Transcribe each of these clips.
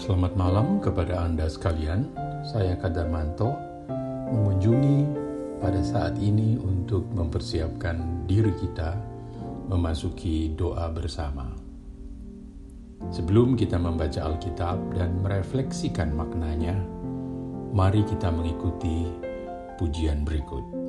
Selamat malam kepada Anda sekalian. Saya Kadarmanto mengunjungi pada saat ini untuk mempersiapkan diri kita memasuki doa bersama. Sebelum kita membaca Alkitab dan merefleksikan maknanya, mari kita mengikuti pujian berikut.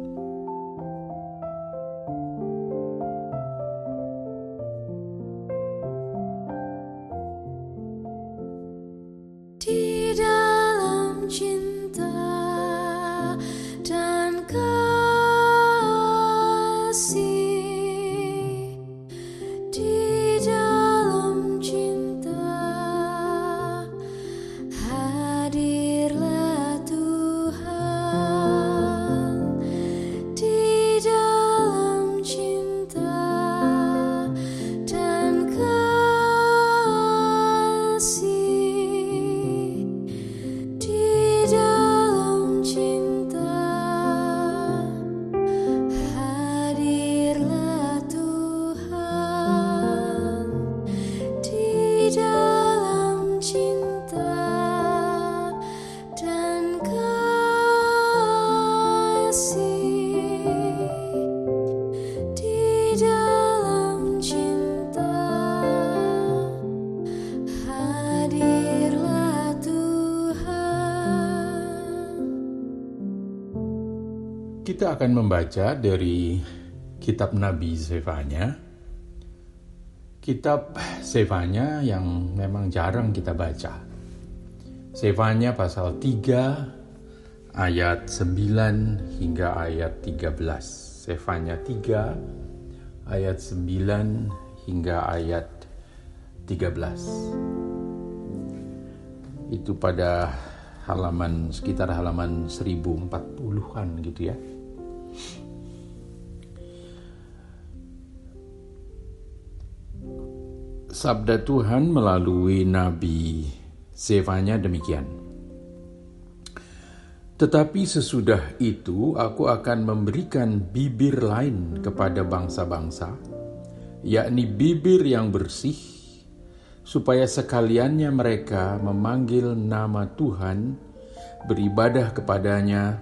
Kita akan membaca dari kitab Nabi Zefanya. Kitab Zefanya yang memang jarang kita baca. Zefanya pasal 3 ayat 9 hingga ayat 13. Zefanya 3 ayat 9 hingga ayat 13. Itu pada halaman sekitar halaman 1040-an gitu ya. Sabda Tuhan melalui Nabi Zefanya demikian. Tetapi sesudah itu aku akan memberikan bibir lain kepada bangsa-bangsa, yakni bibir yang bersih, supaya sekaliannya mereka memanggil nama Tuhan, beribadah kepadanya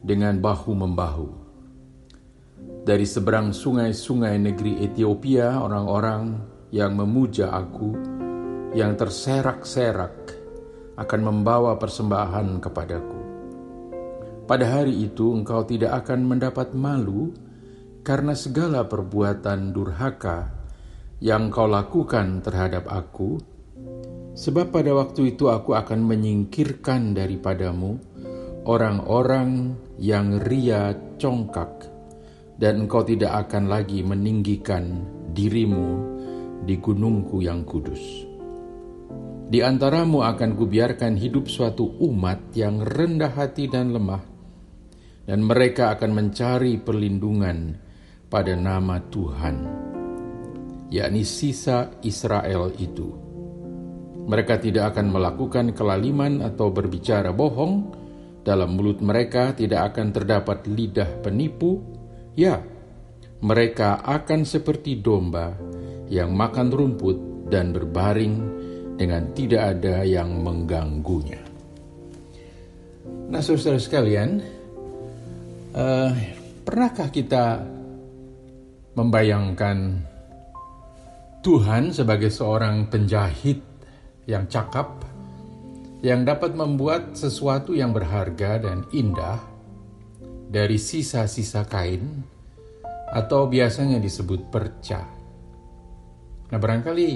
dengan bahu-membahu dari seberang sungai-sungai negeri Ethiopia, orang-orang yang memuja aku, yang terserak-serak, akan membawa persembahan kepadaku. Pada hari itu engkau tidak akan mendapat malu karena segala perbuatan durhaka yang kau lakukan terhadap aku, sebab pada waktu itu aku akan menyingkirkan daripadamu orang-orang yang ria congkak dan engkau tidak akan lagi meninggikan dirimu di gunungku yang kudus. Di antaramu akan kubiarkan hidup suatu umat yang rendah hati dan lemah, dan mereka akan mencari perlindungan pada nama Tuhan, yakni sisa Israel itu. Mereka tidak akan melakukan kelaliman atau berbicara bohong, dalam mulut mereka tidak akan terdapat lidah penipu, Ya, mereka akan seperti domba yang makan rumput dan berbaring dengan tidak ada yang mengganggunya. Nah, saudara sekalian, uh, pernahkah kita membayangkan Tuhan sebagai seorang penjahit yang cakap, yang dapat membuat sesuatu yang berharga dan indah dari sisa-sisa kain atau biasanya disebut perca. Nah, barangkali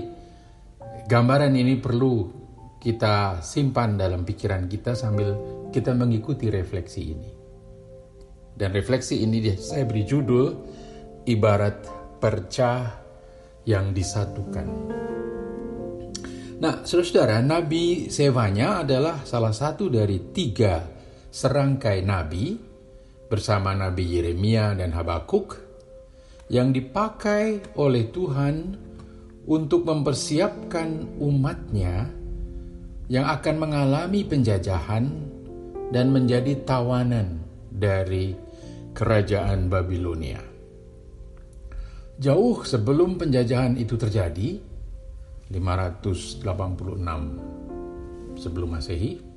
gambaran ini perlu kita simpan dalam pikiran kita sambil kita mengikuti refleksi ini. Dan refleksi ini saya beri judul ibarat perca yang disatukan. Nah, saudara-saudara, Nabi Sevanya adalah salah satu dari tiga serangkai nabi bersama Nabi Yeremia dan Habakuk yang dipakai oleh Tuhan untuk mempersiapkan umatnya yang akan mengalami penjajahan dan menjadi tawanan dari kerajaan Babilonia. Jauh sebelum penjajahan itu terjadi, 586 sebelum Masehi,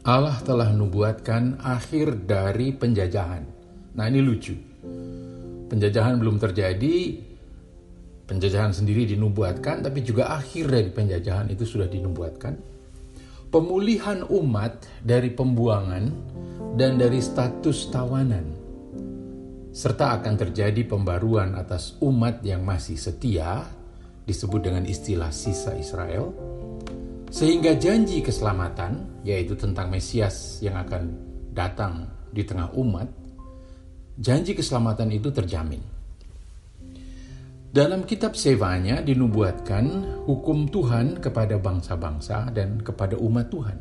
Allah telah menubuatkan akhir dari penjajahan. Nah, ini lucu. Penjajahan belum terjadi, penjajahan sendiri dinubuatkan, tapi juga akhir dari penjajahan itu sudah dinubuatkan. Pemulihan umat dari pembuangan dan dari status tawanan, serta akan terjadi pembaruan atas umat yang masih setia disebut dengan istilah sisa Israel, sehingga janji keselamatan, yaitu tentang Mesias yang akan datang di tengah umat, janji keselamatan itu terjamin. Dalam kitab Sevanya dinubuatkan hukum Tuhan kepada bangsa-bangsa dan kepada umat Tuhan.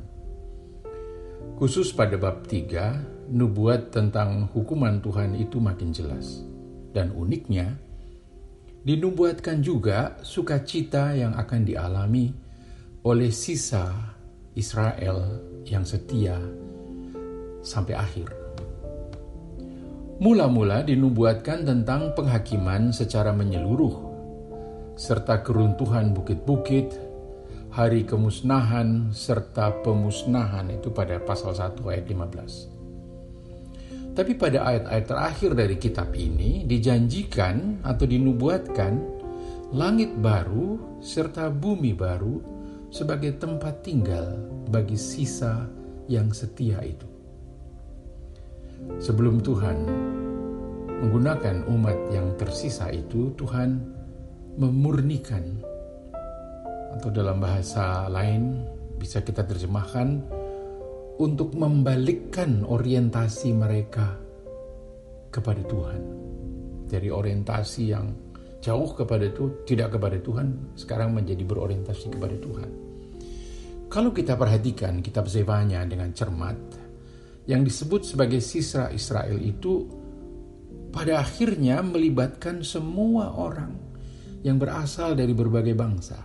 Khusus pada bab 3, nubuat tentang hukuman Tuhan itu makin jelas. Dan uniknya, dinubuatkan juga sukacita yang akan dialami oleh sisa Israel yang setia sampai akhir. Mula-mula dinubuatkan tentang penghakiman secara menyeluruh, serta keruntuhan bukit-bukit, hari kemusnahan, serta pemusnahan itu pada pasal 1 ayat 15. Tapi pada ayat-ayat terakhir dari kitab ini dijanjikan atau dinubuatkan langit baru serta bumi baru sebagai tempat tinggal bagi sisa yang setia itu. Sebelum Tuhan menggunakan umat yang tersisa itu, Tuhan memurnikan atau dalam bahasa lain bisa kita terjemahkan untuk membalikkan orientasi mereka kepada Tuhan. Dari orientasi yang jauh kepada itu, tidak kepada Tuhan, sekarang menjadi berorientasi kepada Tuhan. Kalau kita perhatikan kitab Zevanya dengan cermat, yang disebut sebagai sisra Israel itu pada akhirnya melibatkan semua orang yang berasal dari berbagai bangsa.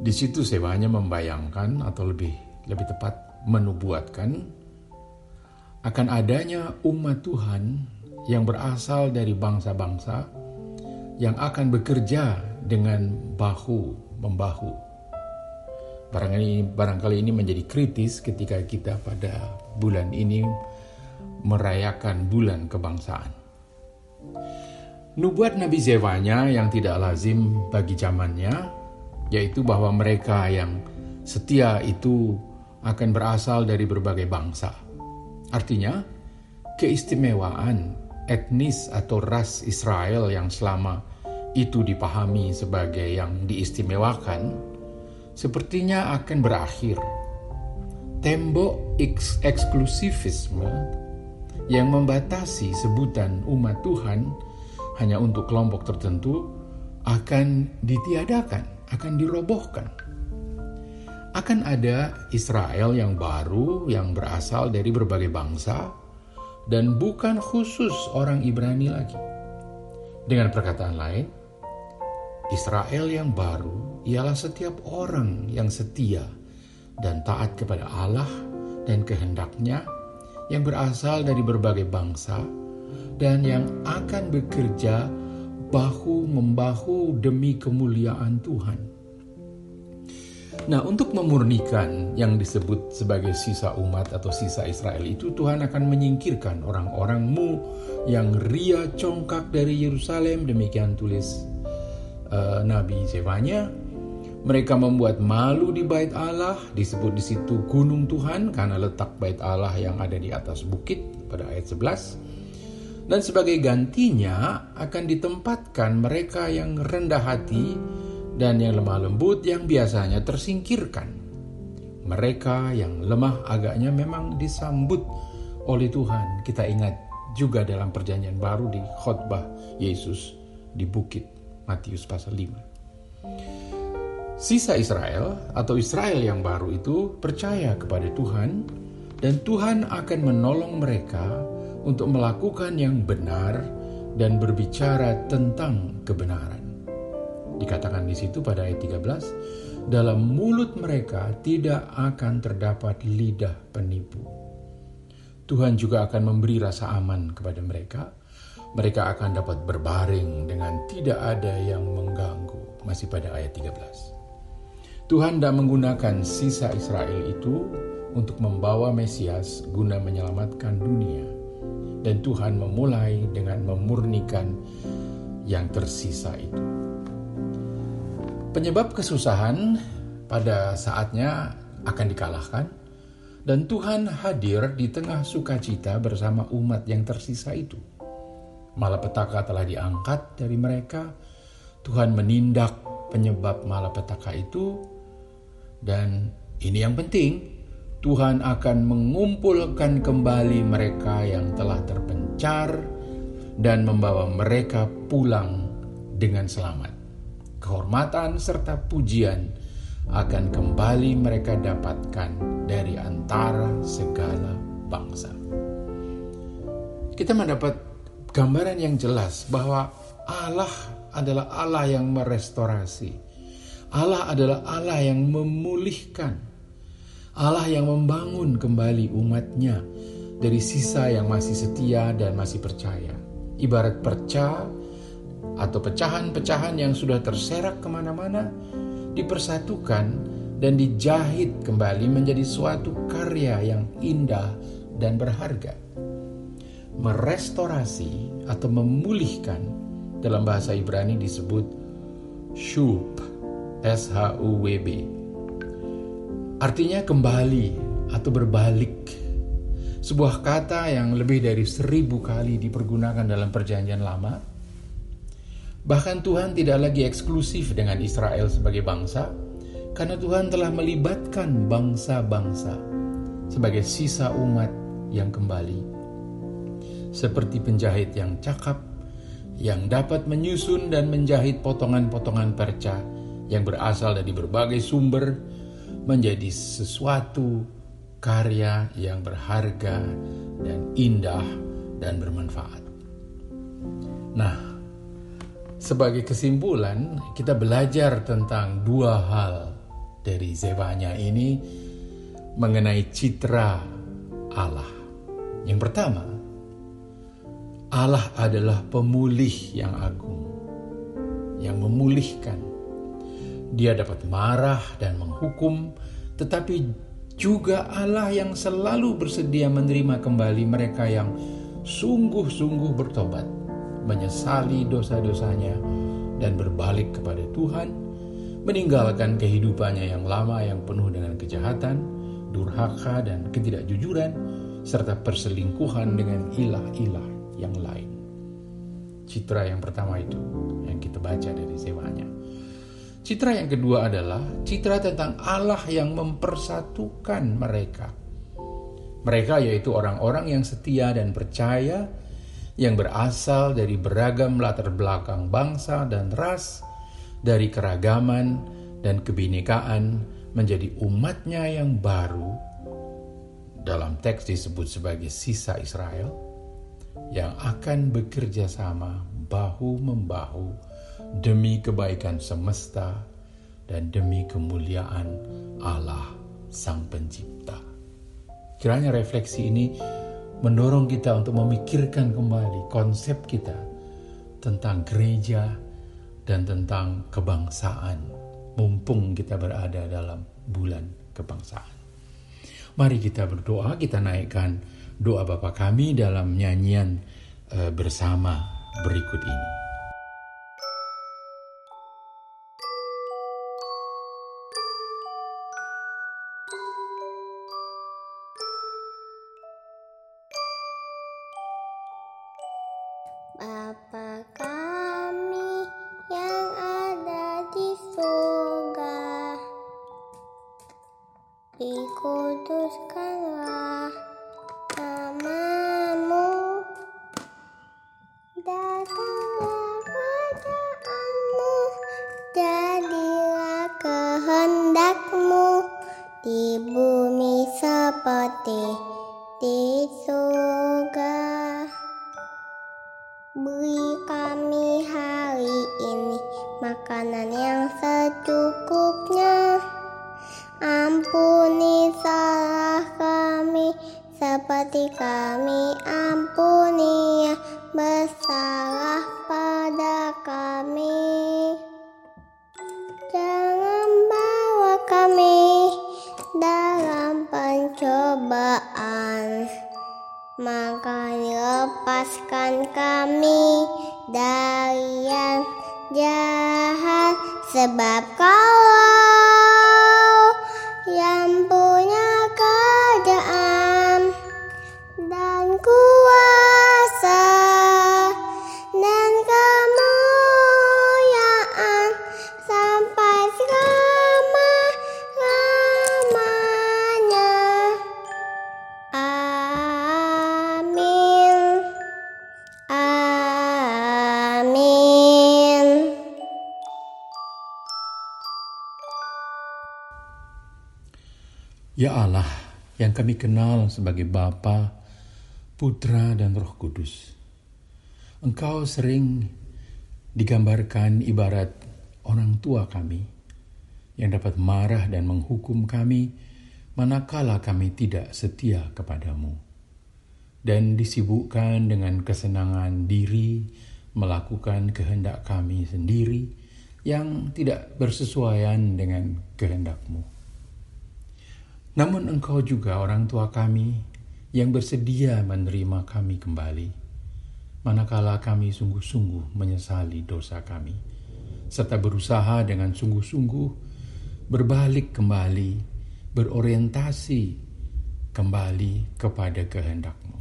Di situ Zevanya membayangkan atau lebih lebih tepat menubuatkan akan adanya umat Tuhan yang berasal dari bangsa-bangsa yang akan bekerja dengan bahu membahu. Barangkali, barangkali ini menjadi kritis ketika kita pada bulan ini merayakan bulan kebangsaan. Nubuat Nabi Zevanya yang tidak lazim bagi zamannya, yaitu bahwa mereka yang setia itu akan berasal dari berbagai bangsa. Artinya, keistimewaan etnis atau ras Israel yang selama itu dipahami sebagai yang diistimewakan, sepertinya akan berakhir. Tembok eks eksklusivisme yang membatasi sebutan umat Tuhan hanya untuk kelompok tertentu akan ditiadakan, akan dirobohkan akan ada Israel yang baru yang berasal dari berbagai bangsa dan bukan khusus orang Ibrani lagi. Dengan perkataan lain, Israel yang baru ialah setiap orang yang setia dan taat kepada Allah dan kehendaknya yang berasal dari berbagai bangsa dan yang akan bekerja bahu-membahu demi kemuliaan Tuhan Nah, untuk memurnikan yang disebut sebagai sisa umat atau sisa Israel itu, Tuhan akan menyingkirkan orang-orangmu yang ria congkak dari Yerusalem. Demikian tulis uh, Nabi Zevanya. Mereka membuat malu di bait Allah, disebut di situ gunung Tuhan karena letak bait Allah yang ada di atas bukit pada ayat 11. Dan sebagai gantinya akan ditempatkan mereka yang rendah hati, dan yang lemah lembut yang biasanya tersingkirkan. Mereka yang lemah agaknya memang disambut oleh Tuhan. Kita ingat juga dalam perjanjian baru di khotbah Yesus di bukit Matius pasal 5. Sisa Israel atau Israel yang baru itu percaya kepada Tuhan dan Tuhan akan menolong mereka untuk melakukan yang benar dan berbicara tentang kebenaran. Dikatakan di situ pada ayat 13, dalam mulut mereka tidak akan terdapat lidah penipu. Tuhan juga akan memberi rasa aman kepada mereka mereka akan dapat berbaring dengan tidak ada yang mengganggu. Masih pada ayat 13. Tuhan tidak menggunakan sisa Israel itu untuk membawa Mesias guna menyelamatkan dunia. Dan Tuhan memulai dengan memurnikan yang tersisa itu. Penyebab kesusahan pada saatnya akan dikalahkan dan Tuhan hadir di tengah sukacita bersama umat yang tersisa itu. Malapetaka telah diangkat dari mereka. Tuhan menindak penyebab malapetaka itu dan ini yang penting, Tuhan akan mengumpulkan kembali mereka yang telah terpencar dan membawa mereka pulang dengan selamat. Kehormatan serta pujian akan kembali mereka dapatkan dari antara segala bangsa. Kita mendapat gambaran yang jelas bahwa Allah adalah Allah yang merestorasi. Allah adalah Allah yang memulihkan. Allah yang membangun kembali umatnya dari sisa yang masih setia dan masih percaya. Ibarat perca atau pecahan-pecahan yang sudah terserak ke mana-mana, dipersatukan dan dijahit kembali menjadi suatu karya yang indah dan berharga. Merestorasi atau memulihkan dalam bahasa Ibrani disebut shub, S H U W B. Artinya kembali atau berbalik. Sebuah kata yang lebih dari seribu kali dipergunakan dalam perjanjian lama Bahkan Tuhan tidak lagi eksklusif dengan Israel sebagai bangsa, karena Tuhan telah melibatkan bangsa-bangsa sebagai sisa umat yang kembali. Seperti penjahit yang cakap, yang dapat menyusun dan menjahit potongan-potongan perca yang berasal dari berbagai sumber menjadi sesuatu karya yang berharga dan indah dan bermanfaat. Nah, sebagai kesimpulan, kita belajar tentang dua hal dari Zebanya ini mengenai citra Allah. Yang pertama, Allah adalah pemulih yang agung, yang memulihkan. Dia dapat marah dan menghukum, tetapi juga Allah yang selalu bersedia menerima kembali mereka yang sungguh-sungguh bertobat menyesali dosa-dosanya, dan berbalik kepada Tuhan, meninggalkan kehidupannya yang lama yang penuh dengan kejahatan, durhaka, dan ketidakjujuran, serta perselingkuhan dengan ilah-ilah yang lain. Citra yang pertama itu yang kita baca dari sewanya. Citra yang kedua adalah citra tentang Allah yang mempersatukan mereka. Mereka yaitu orang-orang yang setia dan percaya yang berasal dari beragam latar belakang bangsa dan ras, dari keragaman dan kebinekaan menjadi umatnya yang baru, dalam teks disebut sebagai sisa Israel, yang akan bekerja sama bahu-membahu demi kebaikan semesta dan demi kemuliaan Allah Sang Pencipta. Kiranya refleksi ini mendorong kita untuk memikirkan kembali konsep kita tentang gereja dan tentang kebangsaan, mumpung kita berada dalam bulan kebangsaan. Mari kita berdoa, kita naikkan doa Bapa kami dalam nyanyian uh, bersama berikut ini. Maka lepaskan kami dari yang jahat sebab kau Ya Allah, yang kami kenal sebagai Bapa, Putra, dan Roh Kudus. Engkau sering digambarkan ibarat orang tua kami yang dapat marah dan menghukum kami manakala kami tidak setia kepadamu dan disibukkan dengan kesenangan diri melakukan kehendak kami sendiri yang tidak bersesuaian dengan kehendakmu. Namun engkau juga orang tua kami yang bersedia menerima kami kembali, manakala kami sungguh-sungguh menyesali dosa kami, serta berusaha dengan sungguh-sungguh berbalik kembali, berorientasi kembali kepada kehendakmu.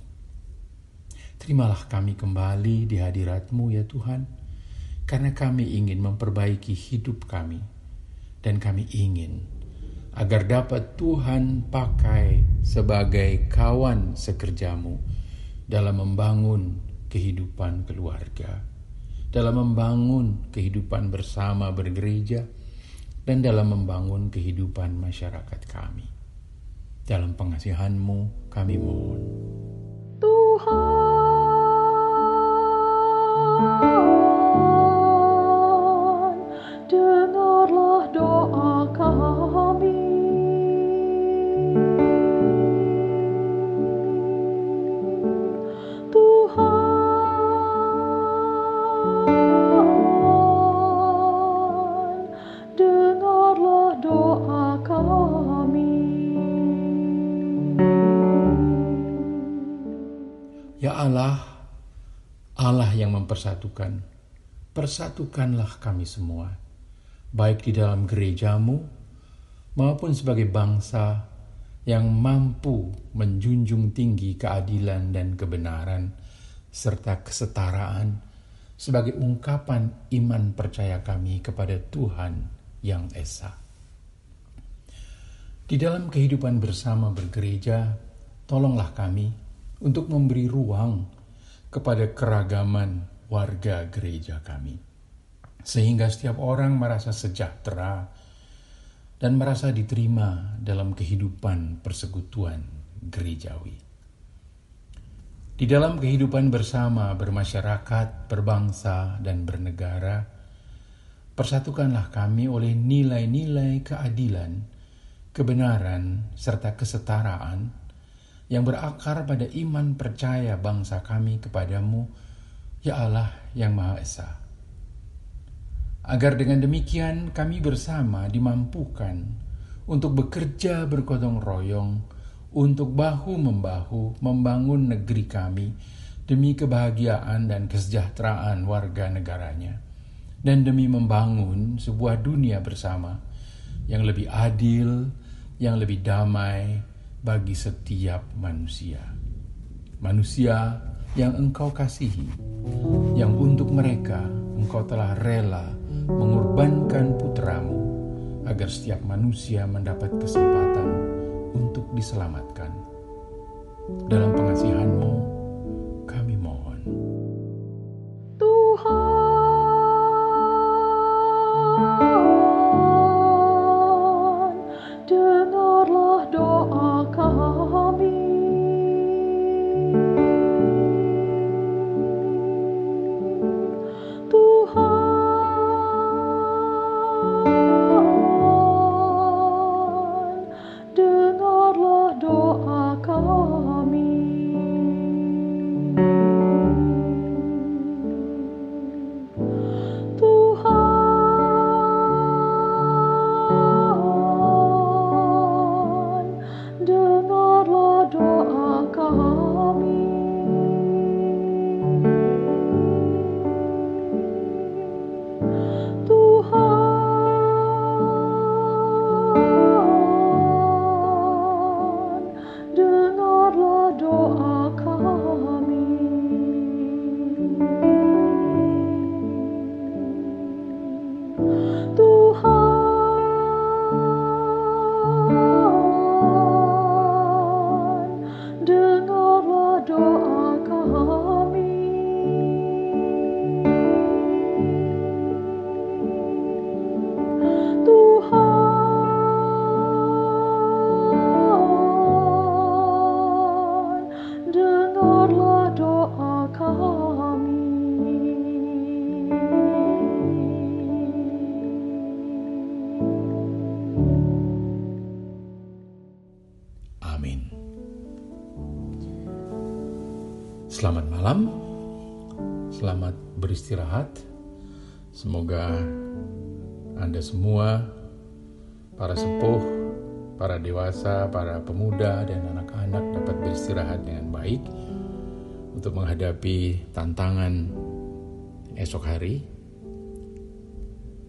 Terimalah kami kembali di hadiratmu ya Tuhan, karena kami ingin memperbaiki hidup kami, dan kami ingin agar dapat Tuhan pakai sebagai kawan sekerjamu dalam membangun kehidupan keluarga, dalam membangun kehidupan bersama bergereja, dan dalam membangun kehidupan masyarakat kami. Dalam pengasihanmu kami mohon. Mempersatukan, persatukanlah kami semua, baik di dalam gerejamu maupun sebagai bangsa yang mampu menjunjung tinggi keadilan dan kebenaran serta kesetaraan sebagai ungkapan iman percaya kami kepada Tuhan yang Esa. Di dalam kehidupan bersama bergereja, tolonglah kami untuk memberi ruang kepada keragaman warga gereja kami, sehingga setiap orang merasa sejahtera dan merasa diterima dalam kehidupan persekutuan gerejawi. Di dalam kehidupan bersama bermasyarakat, berbangsa, dan bernegara, persatukanlah kami oleh nilai-nilai keadilan, kebenaran, serta kesetaraan yang berakar pada iman percaya bangsa kami kepadamu, ya Allah yang Maha Esa. Agar dengan demikian kami bersama dimampukan untuk bekerja bergotong royong, untuk bahu-membahu membangun negeri kami demi kebahagiaan dan kesejahteraan warga negaranya, dan demi membangun sebuah dunia bersama yang lebih adil, yang lebih damai bagi setiap manusia. Manusia yang engkau kasihi, yang untuk mereka engkau telah rela mengorbankan putramu, agar setiap manusia mendapat kesempatan untuk diselamatkan. Dalam pengasihanmu, Semoga Anda semua, para sepuh, para dewasa, para pemuda, dan anak-anak dapat beristirahat dengan baik untuk menghadapi tantangan esok hari.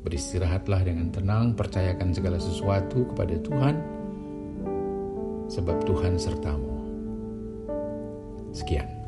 Beristirahatlah dengan tenang, percayakan segala sesuatu kepada Tuhan, sebab Tuhan sertamu. Sekian.